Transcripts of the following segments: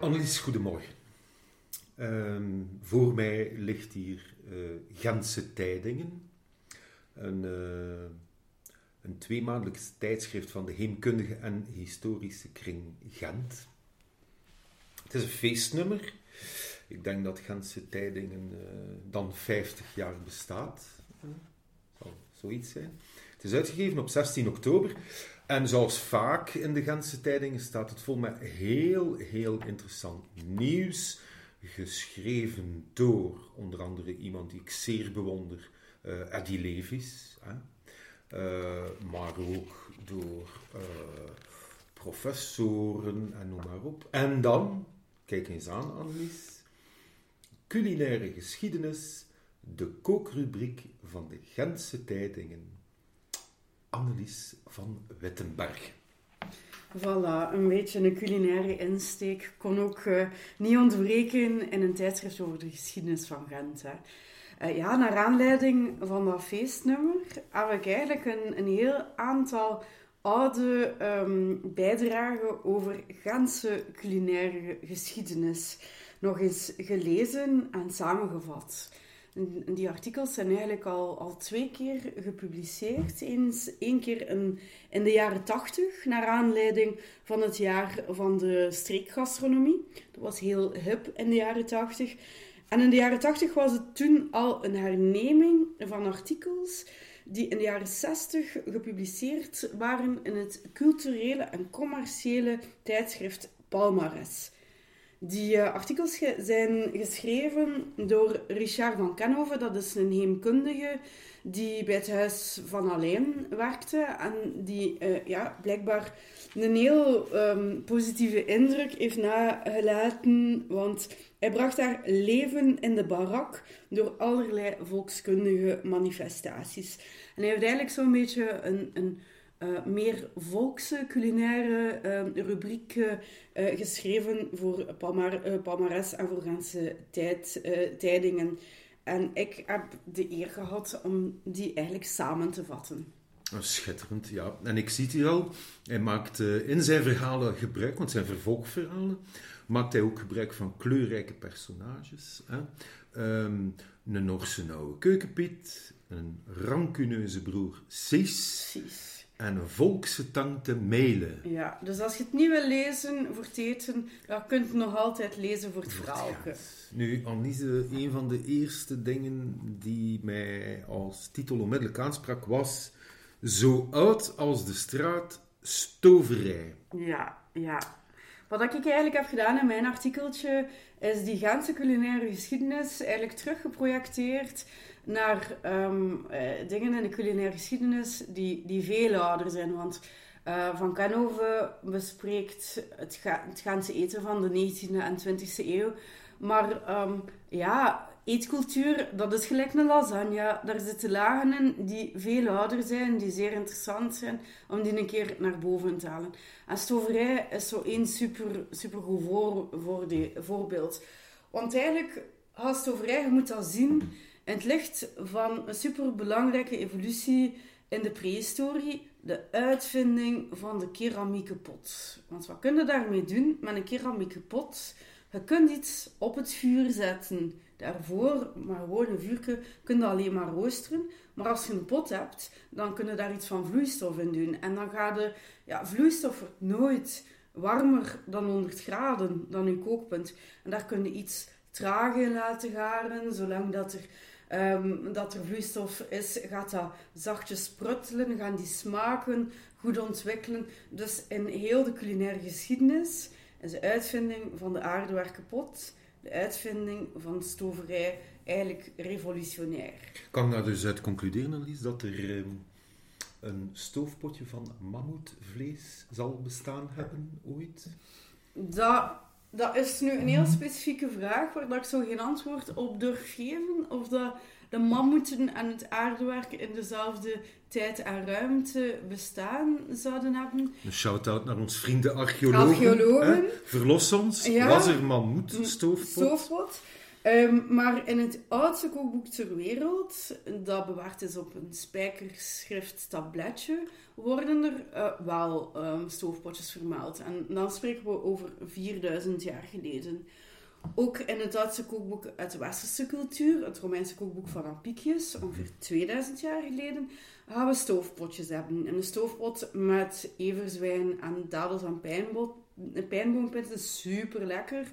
Annelies, goedemorgen. Ehm, voor mij ligt hier uh, Gentse Tijdingen, een, uh, een tweemaandelijks tijdschrift van de Heemkundige en Historische Kring Gent. Het is een feestnummer. Ik denk dat Gentse Tijdingen uh, dan 50 jaar bestaat. Zal zoiets zijn. Het is uitgegeven op 16 oktober. En zoals vaak in de Gentse tijdingen staat het vol met heel, heel interessant nieuws. Geschreven door onder andere iemand die ik zeer bewonder, uh, Eddie Levis. Hè? Uh, maar ook door professoren en noem maar op. En dan, kijk eens aan Annelies, culinaire geschiedenis, de kookrubriek van de Gentse tijdingen. Annelies van Wittenberg. Voilà, een beetje een culinaire insteek. Kon ook uh, niet ontbreken in een tijdschrift over de geschiedenis van Gent. Uh, ja, naar aanleiding van dat feestnummer heb ik eigenlijk een, een heel aantal oude um, bijdragen over Gentse culinaire geschiedenis nog eens gelezen en samengevat. En die artikels zijn eigenlijk al, al twee keer gepubliceerd. Eens één keer in, in de jaren tachtig, naar aanleiding van het jaar van de streekgastronomie. Dat was heel hip in de jaren tachtig. En in de jaren tachtig was het toen al een herneming van artikels die in de jaren 60 gepubliceerd waren in het culturele en commerciële tijdschrift Palmares. Die uh, artikels zijn geschreven door Richard van Kenhoven. Dat is een heemkundige die bij het Huis van Alleen werkte. En die uh, ja, blijkbaar een heel um, positieve indruk heeft nagelaten. Want hij bracht daar leven in de barak door allerlei volkskundige manifestaties. En hij heeft eigenlijk zo'n beetje een... een uh, meer volkse culinaire uh, rubriek uh, geschreven voor Palmar Palmares en voor Gentse tijd, tijdingen. En ik heb de eer gehad om die eigenlijk samen te vatten. Oh, schitterend, ja. En ik zie het hier al. Hij maakt in zijn verhalen gebruik, want zijn vervolgverhalen, maakt hij ook gebruik van kleurrijke personages. Hè? Um, een Norse oude keukenpiet, een rancuneuze broer. Cis en een volkse tang te mailen. Ja, dus als je het niet wil lezen voor het eten, dan kunt je nog altijd lezen voor het verhaal. Nu, Annise, een van de eerste dingen die mij als titel onmiddellijk aansprak was Zo oud als de straat stoverij. Ja, ja. Wat ik eigenlijk heb gedaan in mijn artikeltje, is die ganse culinaire geschiedenis eigenlijk teruggeprojecteerd naar um, dingen in de culinaire geschiedenis die, die veel ouder zijn. Want uh, Van Canove bespreekt het, het Gaanse eten van de 19e en 20e eeuw. Maar um, ja, eetcultuur, dat is gelijk een lasagne. Daar zitten lagen in die veel ouder zijn, die zeer interessant zijn, om die een keer naar boven te halen. En stoverij is zo één super, super goed voor, voor die, voorbeeld. Want eigenlijk, als stoverij, je moet dat zien in het licht van een superbelangrijke evolutie in de prehistorie, de uitvinding van de keramieke pot. Want wat kun je daarmee doen met een keramieke pot? Je kunt iets op het vuur zetten. Daarvoor, maar gewoon een vuurke, kun je alleen maar roosteren. Maar als je een pot hebt, dan kun je daar iets van vloeistof in doen. En dan gaat de ja, vloeistof nooit warmer dan 100 graden, dan een kookpunt. En daar kun je iets trager in laten garen, zolang dat er um, dat er vloeistof is, gaat dat zachtjes pruttelen, gaan die smaken goed ontwikkelen. Dus in heel de culinaire geschiedenis is de uitvinding van de aardewerkenpot, de uitvinding van de stoverij, eigenlijk revolutionair. Kan ik daar dus uit concluderen, Annelies, dat er ehm, een stoofpotje van mammoetvlees zal bestaan hebben ooit? Dat dat is nu een heel specifieke vraag waar ik zo geen antwoord op durf geven. Of dat de mammoeten en het aardewerk in dezelfde tijd en ruimte bestaan zouden hebben. Een shout-out naar ons vrienden archeologen. archeologen. Verlos ons. Was er mammoet, stoofpot? stoofpot. Ehm, maar in het oudste kookboek ter wereld, dat bewaard is op een spijkerschrifttabletje, worden er uh, wel um, stoofpotjes vermeld. En dan spreken we over 4000 jaar geleden. Ook in het Duitse kookboek uit de westerse cultuur, het Romeinse kookboek van Apicius, ongeveer 2000 jaar geleden, gaan we stoofpotjes hebben. En een stoofpot met everzwijn en dadels en pijnboompitten is super lekker.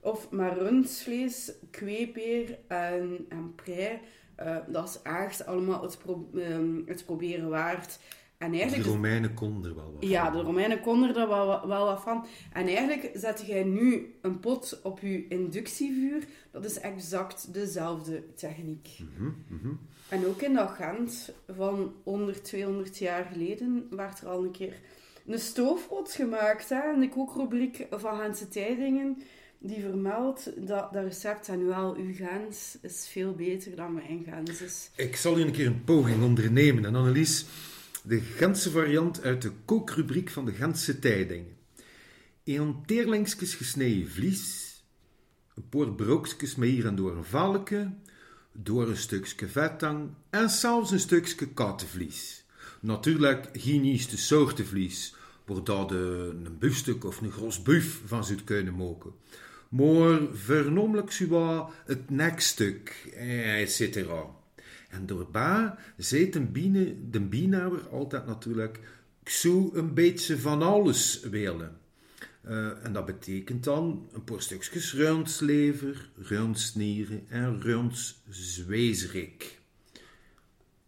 Of maar rundvlees, kweepeer en, en prei. Uh, dat is echt allemaal het, pro um, het proberen waard. En eigenlijk, de Romeinen konden er wel wat ja, van. Ja, de Romeinen konden er wel, wel wat van. En eigenlijk zet jij nu een pot op je inductievuur. Dat is exact dezelfde techniek. Mm -hmm, En ook in dat Gent van 100, 200 jaar geleden werd er al een keer een stoofpot gemaakt. Hè, in de kookrubriek van Gentse Tijdingen. Die vermeldt dat dat recept en wel uw Gens is veel beter dan mijn is. Ik zal u een keer een poging ondernemen. En Annelies de Gentse variant uit de kookrubriek van de Gentse Tijdingen. Een teerlingsjes gesneden vlies, een paar brookjes met hier en door een valke, door een stukje vettang en zelfs een stukje kattenvlies. Natuurlijk geen eerste soorten vlies, waar dat een buffstuk of een gros buff van zou kunnen maken. Maar vernomelijk zowel het nekstuk, etc. En doorbij zei de, biene, de bienhouwer altijd natuurlijk, zou een beetje van alles willen. Uh, en dat betekent dan een paar stukjes rundslever, rundsnieren en rundszwezerik.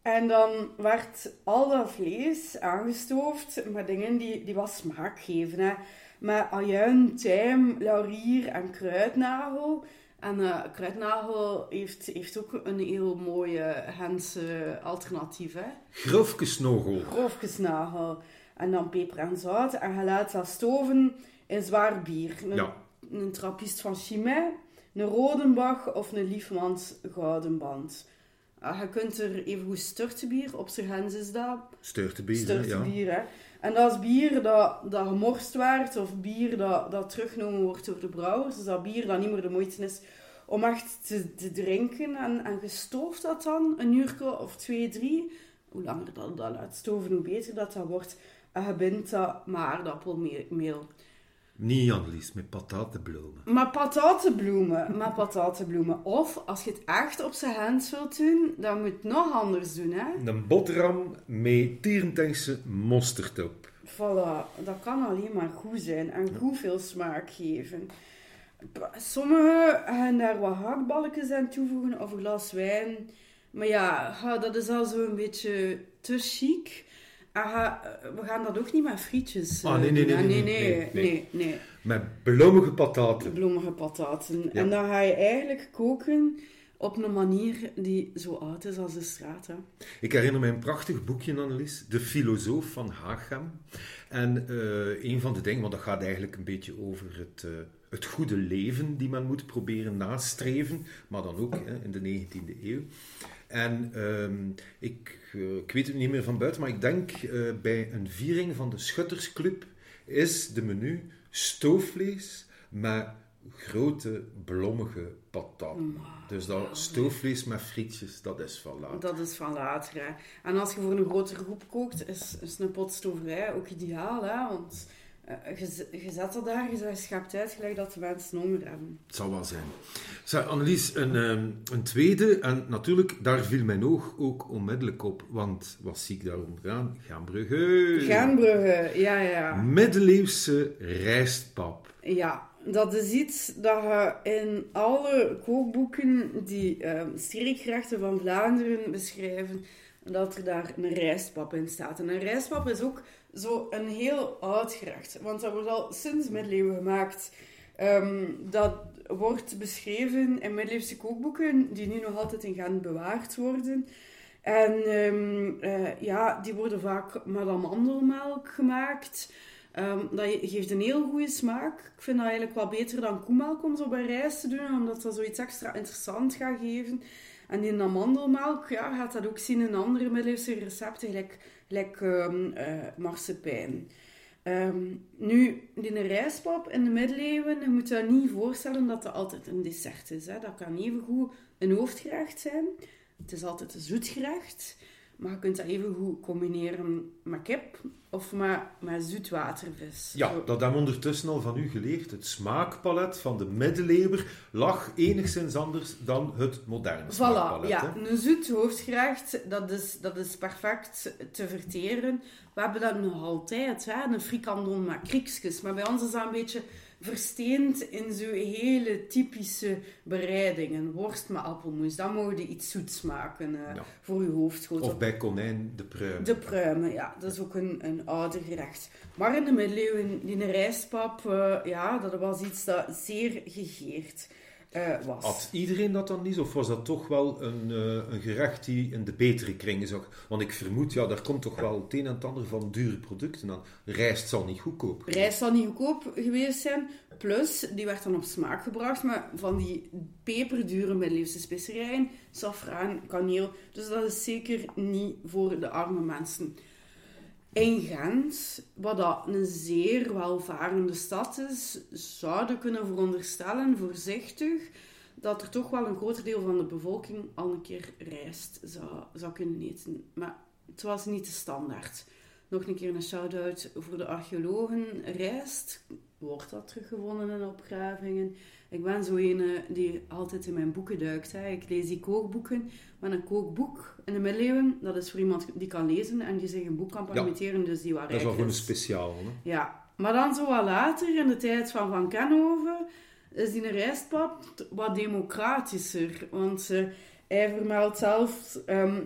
En dan werd al dat vlees aangestoofd met dingen die, die wat smaak geven. Hè. Met ajuin, tijm, laurier en kruidnagel. En uh, kruidnagel heeft, heeft ook een heel mooie Hense alternatief. Hè? Grofkesnagel. Grofkesnagel. En dan peper en zout. En je laat dat stoven in zwaar bier. Een, ja. een trappist van Chimay, een Rodenbach of een Liefmans Goudenband. Uh, je kunt er even goed sturtebier, op zijn Hens is dat. Sturtebier, Sturtebier, ja. hè. En dat is bier dat, dat gemorst werd, of bier dat, dat teruggenomen wordt door de brouwers. Dus dat bier dat niet meer de moeite is om echt te, drinken. En, en gestooft dat dan, een uur of twee, drie. Hoe langer dat, dat laat stoven, hoe beter dat dat wordt. En je dat met aardappelmeel. Niet Annelies, met patatenbloemen. Met patatenbloemen, met patatenbloemen. Of, als je het echt op zijn hand wilt doen, dan moet je het nog anders doen, hè. Een boterham met tierentengse mosterd op. Voilà, dat kan alleen maar goed zijn en goed veel smaak geven. Sommigen gaan daar wat hakballetjes aan toevoegen of een glas wijn. Maar ja, dat is al zo'n beetje te chic. Aha, we gaan dat ook niet met frietjes ah, nee, nee, nee, nee, nee, nee, nee, Met bloemige pataten. Bloemige pataten. En dan ga je eigenlijk koken op een manier die zo oud is als de straat. Hè. Ik herinner me een prachtig boekje, Annelies, De Filosoof van Hagam. En uh, een van de dingen, want dat gaat eigenlijk een beetje over het, uh, het goede leven die men moet proberen nastreven, maar dan ook hè, in de 19e eeuw. En um, ik, uh, ik, weet het niet meer van buiten, maar ik denk uh, bij een viering van de Schuttersclub is de menu stoofvlees met grote blommige patat. dus dat stoofvlees met frietjes, dat is van later. Dat is van later, hè. En als je voor een grotere groep kookt, is, is een pot stoverij ook ideaal, hè. Want je, je zet dat daar, je schept uit gelijk dat de mensen honger hebben. Het zal wel zijn. Zeg, Annelies, een, um, een tweede, en natuurlijk, daar viel mijn oog ook onmiddellijk op, want wat zie ik daar onderaan? Gaanbrugge. Gaanbrugge, ja, ja. Middeleeuwse rijstpap. Ja, dat is iets dat je in alle kookboeken die uh, streekgerechten van Vlaanderen beschrijven, dat er daar een rijstpap in staat. En een rijstpap is ook zo een heel oud gerecht, want dat wordt al sinds middeleeuwen gemaakt. Um, dat wordt beschreven in middeleeuwse kookboeken, die nu nog altijd in Gent bewaard worden. En um, uh, ja, die worden vaak met amandelmelk gemaakt. Um, dat geeft een heel goede smaak. Ik vind dat eigenlijk wel beter dan koemelk om zo bij rijst te doen, omdat dat zoiets extra interessant gaat geven. En in amandelmelk ja, gaat dat ook zien in andere middeleeuwse recepten, gelijk, gelijk um, uh, marsepein. Ehm, nu, rijstpap in de middeleeuwen, je moet je niet voorstellen dat dat altijd een dessert is. Hè. Dat kan evengoed een hoofdgerecht zijn. Het is altijd een zoetgerecht. Maar je kunt dat even goed combineren met kip of met, met zoetwatervis. Ja, dat hebben we ondertussen al van u geleerd. Het smaakpalet van de middeleeuwer lag enigszins anders dan het moderne Voilà, smaakpalet. ja. hè. Een zoet hoofdgerecht, dat is, dat is perfect te verteren. We hebben dat nog altijd, hè, een frikandon met kriekjes. Maar bij ons is dat een beetje versteend in zo hele typische bereidingen. Worst met appelmoes, dan mogen je iets zoets maken eh, Ja. voor je hoofdschotel. Of bij konijn de pruim. De pruimen, ja, dat is ook een, een ouder gerecht. Maar in de middeleeuwen, die rijstpap, eh, ja, dat was iets dat zeer gegeerd eh, was. Had iedereen dat dan niet? Of was dat toch wel een, eh, een gerecht die in de betere kringen zag? Want ik vermoed, ja, daar komt toch wel het een en het ander van dure producten aan. Rijst zal niet goedkoop zijn. Rijst zal niet goedkoop geweest zijn. Plus, die werd dan op smaak gebracht met van die peperdure middeleeuwse specerijen, safraan, kaneel. Dus dat is zeker niet voor de arme mensen. In Gent, wat een zeer welvarende stad is, zouden kunnen veronderstellen, voorzichtig, dat er toch wel een groot deel van de bevolking al een keer rijst zou, zou kunnen eten. Maar het was niet de standaard. Nog een keer een shout-out voor de archeologen. Rijst, wordt dat teruggevonden in opgravingen? Ik ben zo een eh, die altijd in mijn boeken duikt. Hè. Ik lees die kookboeken. Maar een kookboek in de middeleeuwen, dat is voor iemand die kan lezen en die zich een boek kan permitteren, dus die wat Dat is wel gewoon een speciaal. Hè? Ja, maar dan zo wat later, in de tijd van Van Kenhoven, is die rijstpap wat democratischer. Want hij vermeldt zelf ehm,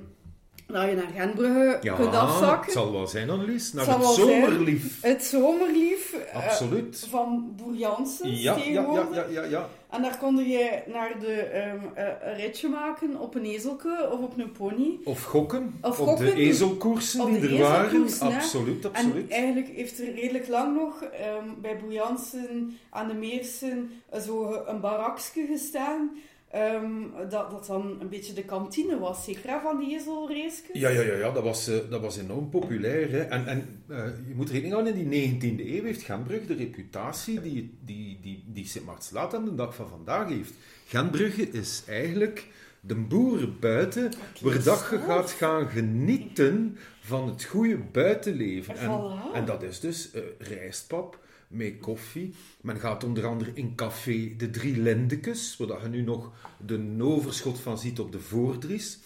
dat je naar Gentbrugge Ja, kunt afzakken. het zal wel zijn, Annelies. Naar Het zijn. zomerlief. Het zomerlief eh, Absoluut. van Boer Janssens Ja, ja, tegenwoordig. ja, ja, ja, ja. En daar kon je naar de, ehm, eh, een ritje maken op een ezelke of op een pony. Of gokken. Of op gokken. de ezelkoersen Op die de er waren. hè. Absoluut, En absoluut. eigenlijk heeft er redelijk lang nog ehm, bij Boer Janssen aan de Meersen zo een barakje gestaan. Ehm, dat, dat dan een beetje de kantine was, zeker hè, van die ezelraces. Ja, ja, ja, ja dat, was, eh, dat was enorm populair. Hè. En, en eh, je moet rekening houden, in die 19e eeuw heeft Gentbrugge de reputatie die, die, die, die Sint-Maartslaat aan de dag van vandaag heeft. Gentbrugge is eigenlijk de boeren buiten, waar dat je gaat gaan genieten van het goede buitenleven. En, en dat is dus eh, rijstpap met koffie. Men gaat onder andere in café De Drie Lindekes, waar je nu nog de overschot van ziet op de Voordries.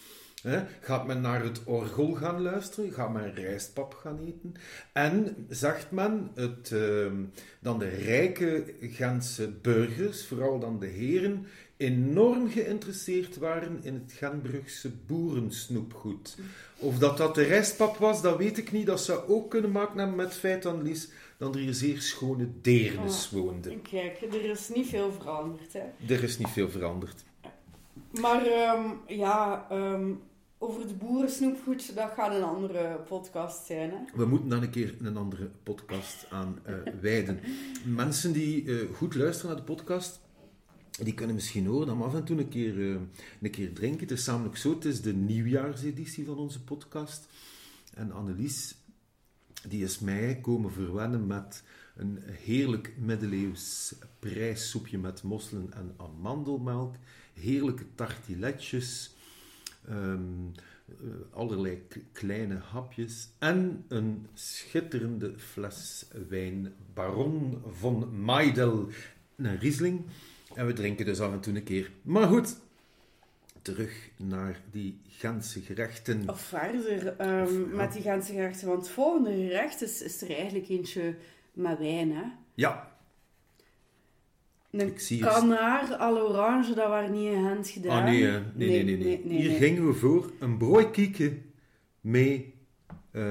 Gaat men naar het orgel gaan luisteren, gaat men rijstpap gaan eten. En zegt men het, ehm, dan de rijke Gentse burgers, vooral dan de heren, enorm geïnteresseerd waren in het Genbrugse boerensnoepgoed. Of dat dat de rijstpap was, dat weet ik niet. Dat zou ook kunnen maken met het feit dan, er hier zeer schone deernis woonden. Kijk, er is niet veel veranderd. Hè. Er is niet veel veranderd. Maar ehm, ja, ehm, over de boerensnoepgoed, dat gaat een andere podcast zijn. Hè. We moeten dan een keer een andere podcast aan eh, wijden. Mensen die eh, goed luisteren naar de podcast, die kunnen misschien horen dat we af en toe een keer, eh, een keer drinken. Het is namelijk zo, het is de nieuwjaarseditie van onze podcast. En Annelies, die is mij komen verwennen met een heerlijk middeleeuws prijssoepje met mosselen en amandelmelk. Heerlijke tartiletjes. eh, allerlei kleine hapjes en een schitterende fles wijn Baron von Maidel, een Riesling. En we drinken dus af en toe een keer. Maar goed, terug naar die Gentse gerechten. Of verder, ehm, ja. met die ganse gerechten. Want het volgende gerecht is, is er eigenlijk eentje met wijn. Hè. Ja, Een Ik zie het. kanaar à l'orange, dat waren niet in hand gedaan. ah nee, nee, nee, nee, nee. Hier gingen we voor een broodkieke met eh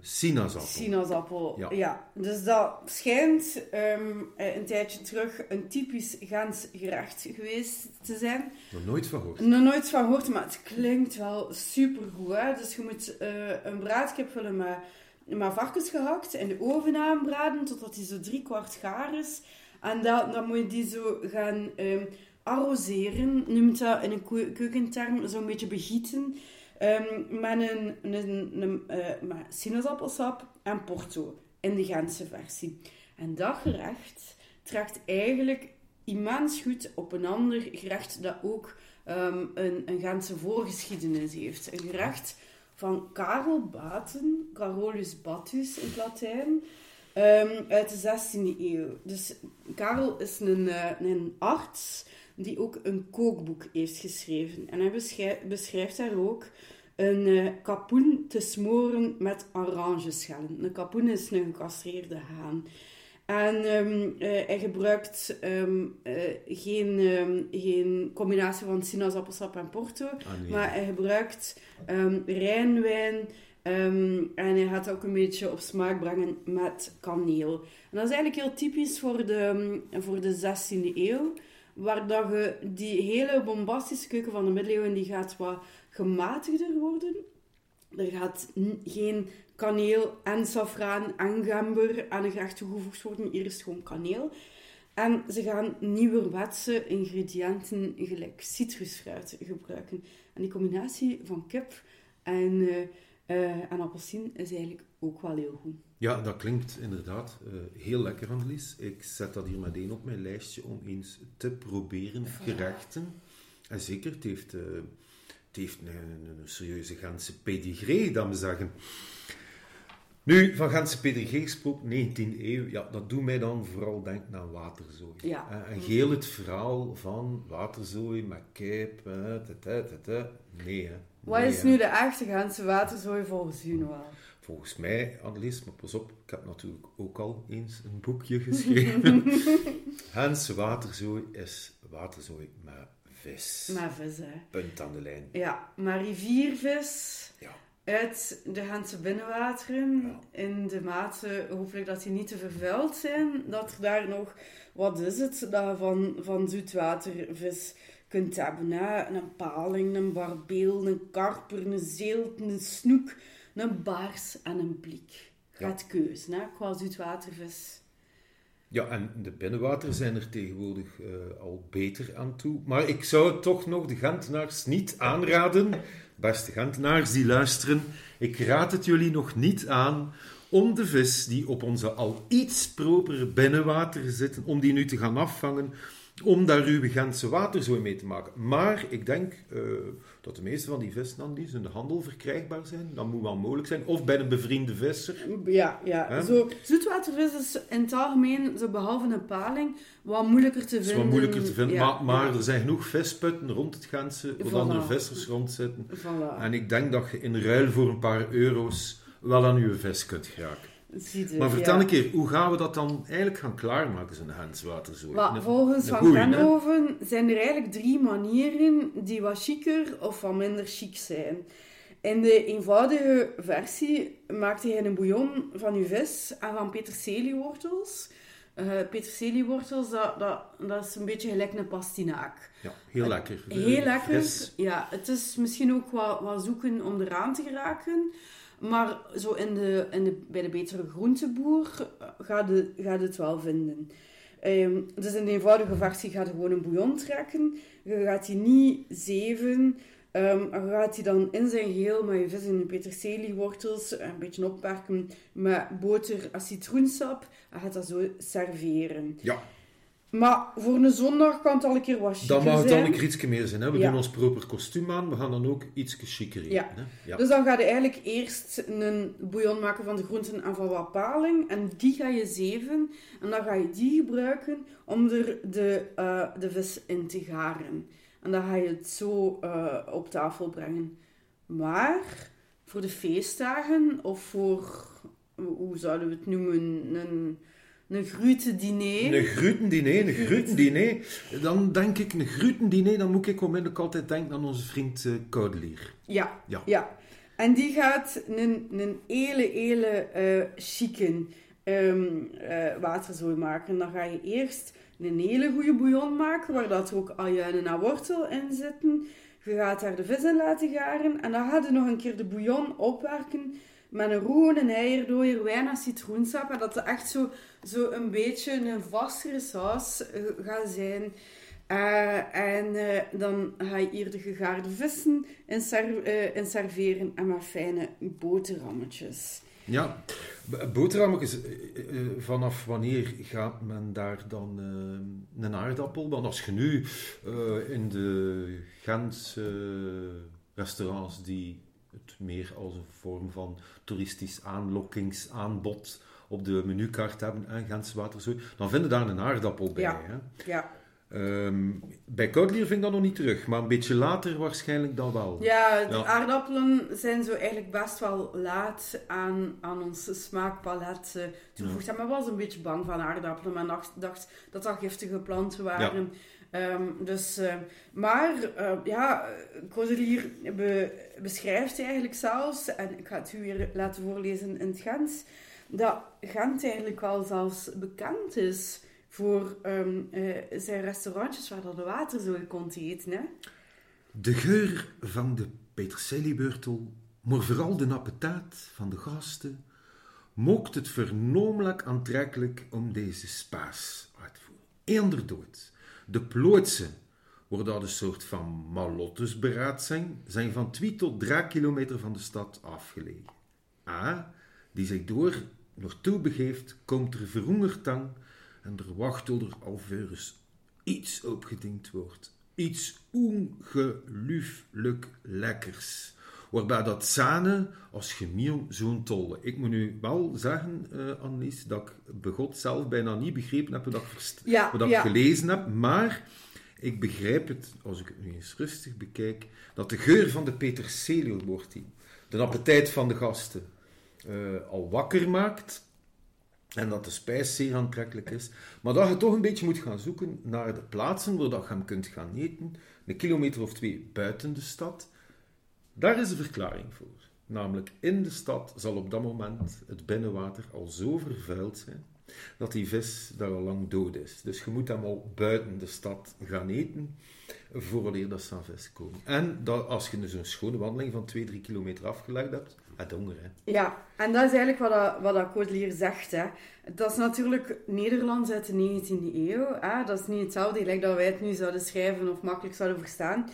sinaasappel. Sinaasappel, Ja. ja. Dus dat schijnt ehm, eh, een tijdje terug een typisch Gens gerecht geweest te zijn. Nog nooit van gehoord. Nog nooit van gehoord, maar het klinkt wel supergoed. Hè? Dus je moet eh, een braadkip vullen met, met varkens gehakt in de oven aanbraden totdat die zo drie kwart gaar is. En dan, dan moet je die zo gaan ehm, arroseren, noemt dat in een keu- keukenterm, zo'n beetje begieten. Ehm, met een, een, eh, sinaasappelsap en porto. in de Gentse versie. En dat gerecht trekt eigenlijk immens goed op een ander gerecht dat ook um, een, een Gentse voorgeschiedenis heeft. Een gerecht van Karel Baten, Carolus Batus in het Latijn, um, uit de 16e eeuw. Dus Karel is een, uh, een arts die ook een kookboek heeft geschreven. En hij beschrijft, daar ook een uh, kapoen te smoren met orangeschellen. Een kapoen is een gecastreerde haan. En um, uh, hij gebruikt um, uh, geen, um, geen combinatie van sinaasappelsap en porto, ah, nee. maar hij gebruikt rijnwijn en hij gaat ook een beetje op smaak brengen met kaneel. En dat is eigenlijk heel typisch voor de, voor de 16e eeuw, waar dat je die hele bombastische keuken van de middeleeuwen die gaat wat gematigder worden. Er gaat geen kaneel en safraan en gember aan een gerecht toegevoegd worden. Hier is gewoon kaneel. En ze gaan nieuwerwetse ingrediënten gelijk citrusfruit gebruiken. En die combinatie van kip en, uh, en appelsien is eigenlijk ook wel heel goed. Ja, dat klinkt inderdaad uh, heel lekker, Annelies. Ik zet dat hier meteen op mijn lijstje om eens te proberen, gerechten. En zeker, het heeft, het heeft een, een, serieuze ganse pedigree, dat we zeggen. Nu, van Gentse PDG gesproken, 19e eeuw, ja, dat doet mij dan vooral denken aan waterzooi. Ja. En heel het verhaal van waterzooi met kijp, nee hè. Wat is nu de echte Gentse waterzooi volgens u nou Volgens mij, Annelies, maar pas op, ik heb natuurlijk ook al eens een boekje geschreven. Gentse waterzooi is waterzooi met vis. Met vis, hè. Punt aan de lijn. Ja, maar riviervis... Ja uit de Gentse binnenwateren. In de mate, hopelijk dat die niet te vervuild zijn. Dat er daar nog, wat is het, dat van, van zoetwatervis kunt hebben. Hè? Een paling, een barbeel, een karper, een zeelt, een snoek, een baars en een blik. Gaat ja. keus, hè? qua zoetwatervis. Ja, en de binnenwateren zijn er tegenwoordig uh, al beter aan toe. Maar ik zou toch nog de Gentenaars niet aanraden beste Gentenaars die luisteren, ik raad het jullie nog niet aan om de vis die op onze al iets propere binnenwater zitten, om die nu te gaan afvangen, om daar uw Gentse waterzooi mee te maken. Maar ik denk uh, dat de meeste van die vissen dan die in de handel verkrijgbaar zijn. Dat moet wel mogelijk zijn. Of bij een bevriende visser. Ja, ja. Zo, zoetwatervis is in het algemeen, zo behalve een paling, wat moeilijker te vinden. wat moeilijker te vinden. maar, maar er zijn genoeg visputten rond het Gentse, waar voilà. andere vissers rondzitten. Voilà. En ik denk dat je in ruil voor een paar euro's wel aan je vis kunt geraken maar vertel een keer, hoe gaan we dat dan eigenlijk gaan klaarmaken, zo'n henswaterzooi? Volgens Van Grenhoven zijn er eigenlijk drie manieren die wat chiquer of wat minder chic zijn. In de eenvoudige versie maakte hij een bouillon van uw vis en van peterseliewortels. Uh, peterseliewortels, dat, dat, dat is een beetje gelijk een pastinaak. Ja, heel lekker. Heel lekker. Ja, het is misschien ook wat, wat zoeken om eraan te geraken. Maar zo in de, in de, bij de betere groenteboer gaat het, gaat het wel vinden. Um, dus in de eenvoudige versie gaat je gewoon een bouillon trekken. Je gaat die niet zeven. Je gaat die dan in zijn geheel met je vis en je peterseliewortels een beetje opwerken met boter en citroensap. En gaat dat zo serveren. Ja. Maar voor een zondag kan het al een keer wat chiquer Dan mag het al een keer iets meer zijn. Hè? We doen ons proper kostuum aan, we gaan dan ook iets chiquer ja. Dus dan ga je eigenlijk eerst een bouillon maken van de groenten en van wat paling. En die ga je zeven. En dan ga je die gebruiken om er de, uh, de vis in te garen. En dan ga je het zo uh, op tafel brengen. Maar voor de feestdagen of voor, hoe zouden we het noemen, een een grutendiner. Een grutendiner, een grutendiner. Dan denk ik, een grutendiner, dan moet ik onmiddellijk altijd denken aan onze vriend uh, Koudelier. Ja, ja, ja. En die gaat een, een hele, hele uh, chique um, uh, waterzooi maken. Dan ga je eerst een hele goede bouillon maken, waar dat er ook ajuinen en wortel in zitten. Je gaat daar de vis in laten garen. En dan gaat je nog een keer de bouillon opwerken met een roe, een eierdooier, wijn en citroensap. En dat het echt zo, zo een beetje een vastere saus uh, gaat zijn. Uh, en uh, dan ga je hier de gegaarde vissen in serveren en met fijne boterhammetjes. Ja, boterhammetjes, vanaf wanneer gaat men daar dan een aardappel? Want als je nu in de Gentse restaurants die het meer als een vorm van toeristisch aanlokkingsaanbod op de menukaart hebben, en Gentse waterzooi, dan vinden daar een aardappel bij. Ja. Hè? ja. Um, bij Koudlier vind ik dat nog niet terug, maar een beetje later waarschijnlijk dan wel. Ja, de aardappelen zijn zo eigenlijk best wel laat aan, aan ons smaakpalet uh, toegevoegd. Ja. Maar was een beetje bang van aardappelen, maar dacht, dacht dat dat giftige planten waren. Um, dus, uh, maar uh, ja, beschrijft eigenlijk zelfs, en ik ga het u weer laten voorlezen in het Gent, dat Gent eigenlijk wel zelfs bekend is voor um, uh, zijn restaurantjes waar dat de water zo kon eten. Hè? De geur van de peterseliebeurtel, maar vooral de appetaat van de gasten, mookt het vernomelijk aantrekkelijk om deze spaas uit te voeren. Eender dood. De plootsen, waar dat een soort van malottes beraad zijn, zijn van 2 tot 3 kilometer van de stad afgelegen. A, die zich door naartoe begeeft, komt er verhongertang en er wacht er alvorens iets opgediend wordt. Iets ongelooflijk lekkers. Waarbij dat zane als gemiel zo'n tolle. Ik moet nu wel zeggen, uh, Annelies, dat ik begot zelf bijna niet begrepen heb wat ik, ja, wat ja. ik gelezen heb. Maar ik begrijp het, als ik het nu eens rustig bekijk, dat de geur van de peterselie wordt die de appetijt van de gasten uh, al wakker maakt. En dat de spijs zeer aantrekkelijk is. Maar dat je toch een beetje moet gaan zoeken naar de plaatsen waar dat je hem kunt gaan eten. Een kilometer of twee buiten de stad. Daar is een verklaring voor. Namelijk, in de stad zal op dat moment het binnenwater al zo vervuild zijn dat die vis daar al lang dood is. Dus je moet hem al buiten de stad gaan eten vooraleer dat ze aan vis komen. En dat, als je zo'n schone wandeling van 2, 3 kilometer afgelegd hebt, het honger. Hè. Ja, en dat is eigenlijk wat dat, wat zegt. Hè. Dat is natuurlijk Nederlands uit de 19e eeuw. Hè. Dat is niet hetzelfde gelijk dat wij het nu zouden schrijven of makkelijk zouden verstaan.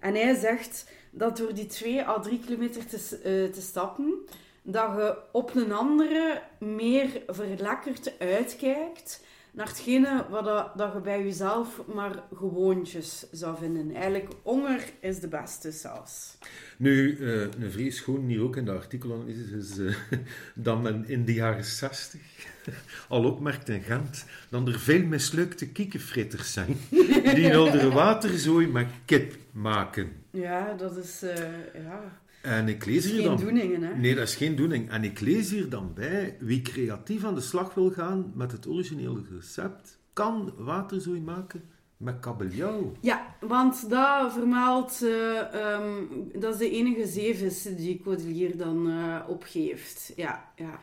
En hij zegt dat door die 2 à 3 kilometer te, uh, te stappen, dat je op een andere meer verlekkerd uitkijkt naar hetgene wat dat, dat je bij jezelf maar gewoontjes zou vinden. Eigenlijk, honger is de beste saus. Nu, uh, een vrees gewoon hier ook in de artikel is, is uh, dat men in de jaren 60 al opmerkt in Gent dat er veel mislukte kiekenfritters zijn die een oudere waterzooi met kip maken. Ja, dat is... Uh, ja. En ik lees hier geen dan... doeningen, hè? Nee, dat is geen doening. En ik lees hier dan bij, wie creatief aan de slag wil gaan met het originele recept, kan waterzooi maken met kabeljauw. Ja, want dat vermaalt... Uh, um, dat is de enige zeevis die Codelier dan uh, opgeeft. Ja, ja.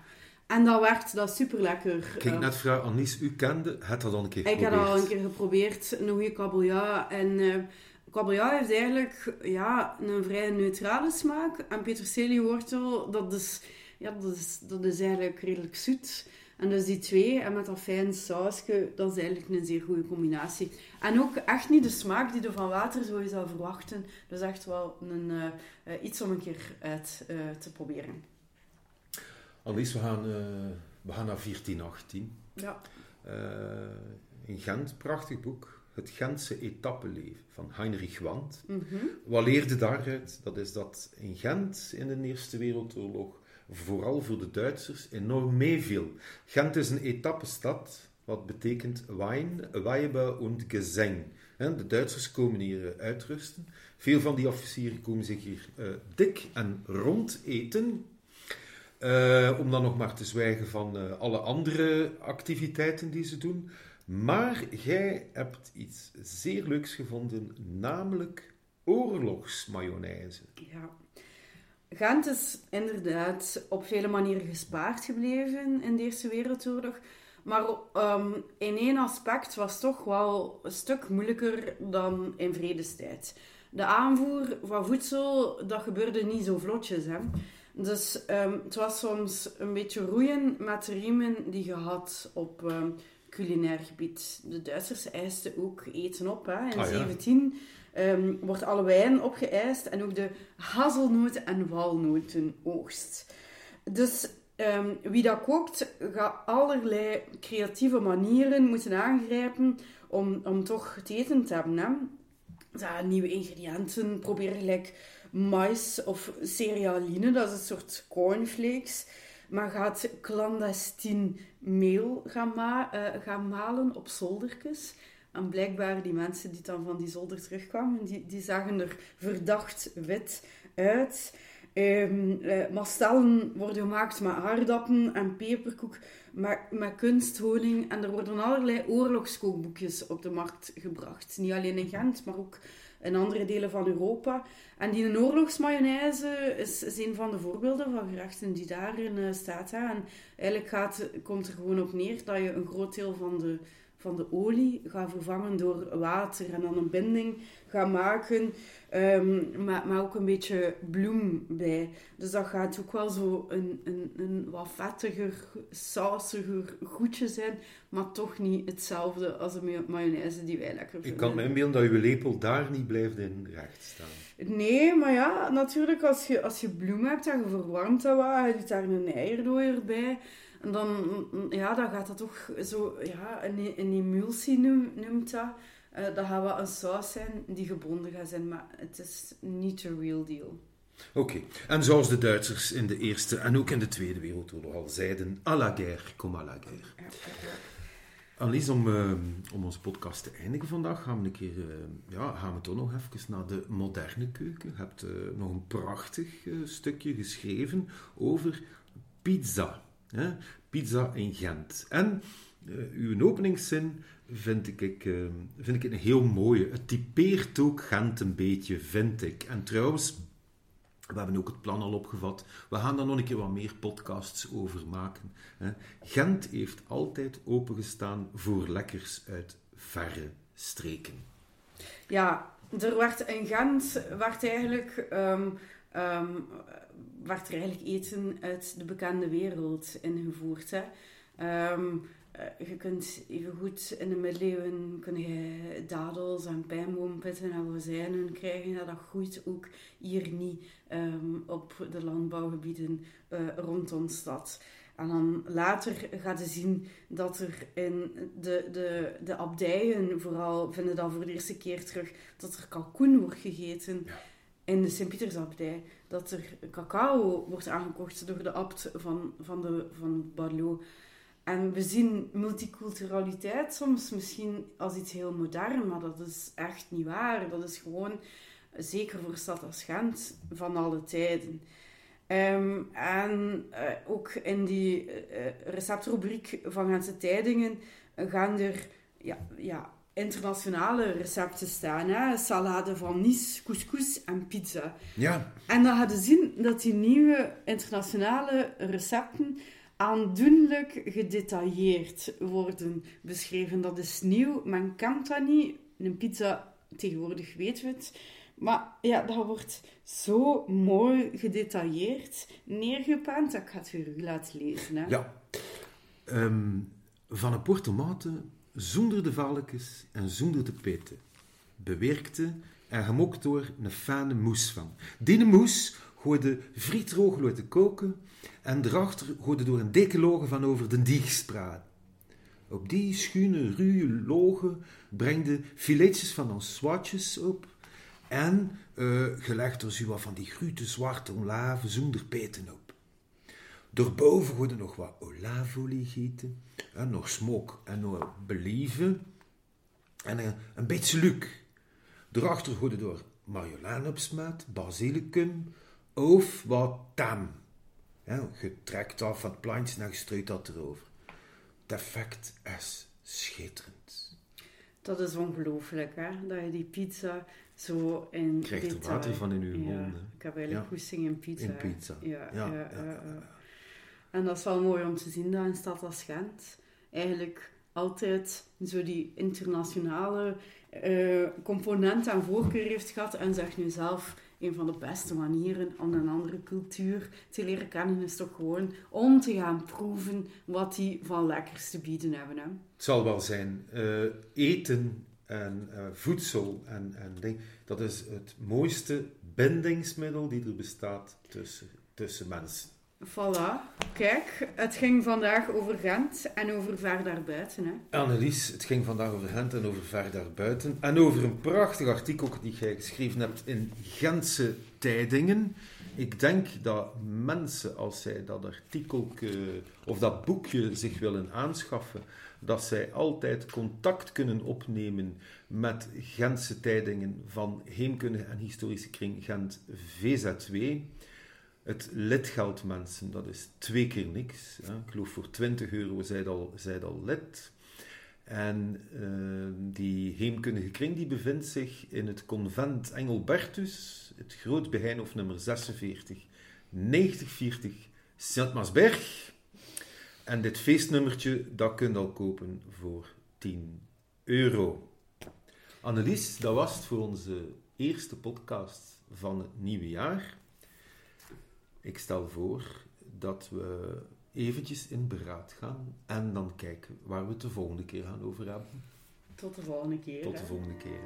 En dat werkt, dat is super lekker. Kijk, net vrouw Anis, u kende, het dat al een keer geprobeerd? Ik heb dat al een keer geprobeerd, een goede kabeljauw. En uh, kabeljauw heeft eigenlijk ja, een vrij neutrale smaak. En peterseliewortel, dat is, ja, dat, is, dat is eigenlijk redelijk zoet. En dus die twee, en met dat fijn sausje, dat is eigenlijk een zeer goede combinatie. En ook echt niet de smaak die je van water zo zou verwachten. Dus echt wel een, uh, uh, iets om een keer uit uh, te proberen. Annelies, we gaan, we gaan naar 1418. Ja. in Gent, prachtig boek. Het Gentse etappeleven van Heinrich Wand. Mm -hmm. Wat leerde daaruit? Dat is dat in Gent in de Eerste Wereldoorlog vooral voor de Duitsers enorm meeviel. Gent is een etappestad, wat betekent Wein, Weibe und Gesang. De Duitsers komen hier uitrusten. Veel van die officieren komen zich hier uh, dik en rond eten. Uh, om dan nog maar te zwijgen van uh, alle andere activiteiten die ze doen. Maar jij hebt iets zeer leuks gevonden, namelijk oorlogsmayonaise. Ja. Gent is inderdaad op vele manieren gespaard gebleven in de Eerste Wereldoorlog. Maar um, in één aspect was toch wel een stuk moeilijker dan in vredestijd. De aanvoer van voedsel, dat gebeurde niet zo vlotjes. Hè? Dus um, het was soms een beetje roeien met riemen die je had op um, culinair gebied. De Duitsers eisten ook eten op. Hè? In Ah, ja. 17 um, wordt alle wijn opgeëist en ook de hazelnoten en walnoten oogst. Dus ehm, wie dat kookt, gaat allerlei creatieve manieren moeten aangrijpen om, om toch het eten te hebben. Hè? Ja, nieuwe ingrediënten, proberen gelijk mais of cerealine, dat is een soort cornflakes. Maar gaat clandestien meel uh, gaan malen op zoldertjes. En blijkbaar die mensen die dan van die zolder terugkwamen, die, die zagen er verdacht wit uit. Um, uh, mastellen worden gemaakt met aardappen en peperkoek, met, met kunsthoning. En er worden allerlei oorlogskookboekjes op de markt gebracht. Niet alleen in Gent, maar ook in andere delen van Europa. En die oorlogsmayonaise is, is een van de voorbeelden van gerechten die daarin uh, staat. Hè. En eigenlijk gaat, komt er gewoon op neer dat je een groot deel van de, van de olie gaat vervangen door water en dan een binding gaat maken Um, maar, maar ook een beetje bloem bij. Dus dat gaat ook wel zo een, een, een wat vettiger, sausiger goedje zijn, maar toch niet hetzelfde als de mayonaise die wij lekker vinden. Ik kan me inbeelden dat je lepel daar niet blijft in recht staan. Nee, maar ja, natuurlijk als je, als je bloem hebt en je verwarmt dat wat, je doet daar een eierdooier bij... En dan, ja, dan gaat dat toch zo, ja, een, een emulsie noemt dat. Uh, dat gaat wel een saus zijn die gebonden gaat zijn, maar het is niet de real deal. Oké, en zoals de Duitsers in de Eerste en ook in de Tweede Wereldoorlog al zeiden, à la guerre comme à la guerre. Annelies, om, uh, om onze podcast te eindigen vandaag, gaan we een keer, uh, ja, gaan we toch nog even naar de moderne keuken. Je hebt uh, nog een prachtig stukje geschreven over pizza. Hè? Pizza in Gent. En uw openingszin vind ik, uh, vind ik een heel mooie. Het typeert ook Gent een beetje, vind ik. En trouwens, we hebben ook het plan al opgevat. We gaan daar nog een keer wat meer podcasts over maken. Hè. Gent heeft altijd opengestaan voor lekkers uit verre streken. Ja, er werd in Gent werd eigenlijk, um, um, werd er eigenlijk eten uit de bekende wereld ingevoerd. Hè. Um, je kunt even goed in de middeleeuwen kun je dadels en pijnboompitten en rozijnen krijgen. Ja, dat groeit ook hier niet um, op de landbouwgebieden uh, rondom stad. En dan later gaat je zien dat er in de, de, de abdijen vooral vinden dat voor de eerste keer terug dat er kalkoen wordt gegeten. In de Sint-Pietersabdij. Dat er cacao wordt aangekocht door de abt van, van, de, van Barlo. En we zien multiculturaliteit soms misschien als iets heel modern, maar dat is echt niet waar. Dat is gewoon, zeker voor stad als Gent, van alle tijden. Um, en uh, ook in die uh, receptrubriek van Gentse Tijdingen gaan er ja, ja, internationale recepten staan. Hè? Salade van Nice, couscous en pizza. Ja. En dan hadden zien dat die nieuwe internationale recepten aandoenlijk gedetailleerd worden beschreven. Dat is nieuw, men kent dat niet. Een pizza, tegenwoordig weten we het. Maar ja, dat wordt zo mooi gedetailleerd neergepend dat ik ga het voor u laten lezen. Hè. Ja. Um, van een portomaten zonder de valkjes en zonder de peten. Bewerkte en gemokt door een fijne moes van. Die moes gooide frietroog te koken en erachter gooide door een dikke logen van over de diegspraat. Op die schuine, ruwe logen brengde filetjes van ons swatjes op en uh, gelegd er zo van die grote zwarte olaven zonder peten op. Daarboven gooide nog wat olijfolie gieten, en nog smok en nog believen en een, een beetje luk. Daarachter gooide door marjolein op smaat, basilicum, of wat tam. Ja, je trekt af van het plantje en je strooit dat erover. Het effect is schitterend. Dat is ongelooflijk, hè? Dat je die pizza zo in... Krijgt er water van in je mond. Ik heb eigenlijk ja. goesting in pizza. In pizza. Ja, ja, ja, En dat is wel mooi om te zien dat een stad als Gent eigenlijk altijd zo die internationale uh, component aan voorkeur heeft gehad en zegt nu zelf een van de beste manieren om een andere cultuur te leren kennen is toch gewoon om te gaan proeven wat die van lekkers te bieden hebben. Hè? Het zal wel zijn. Uh, eten en uh, voedsel en, en dat is het mooiste bindingsmiddel die er bestaat tussen, tussen mensen. Voilà. Kijk, het ging vandaag over Gent en over ver daarbuiten. Hè. Annelies, het ging vandaag over Gent en over ver daarbuiten. En over een prachtig artikel die jij geschreven hebt in Gentse Tijdingen. Ik denk dat mensen, als zij dat artikel of dat boekje zich willen aanschaffen, dat zij altijd contact kunnen opnemen met Gentse Tijdingen van Heemkundige en Historische Kring Gent VZW. Het lidgeld, mensen, dat is twee keer niks. Hè. Ik geloof voor 20 euro zijt al, zijt al lid. En uh, die heemkundige kring die bevindt zich in het convent Engelbertus, het Groot Beheinhof nummer 46, 9040 Sint-Masberg. En dit feestnummertje, dat kun je al kopen voor 10 euro. Annelies, dat was het voor onze eerste podcast van het nieuwe jaar. Ik stel voor dat we eventjes in beraad gaan en dan kijken waar we het de volgende keer gaan over hebben. Tot de volgende keer. Tot de volgende keer.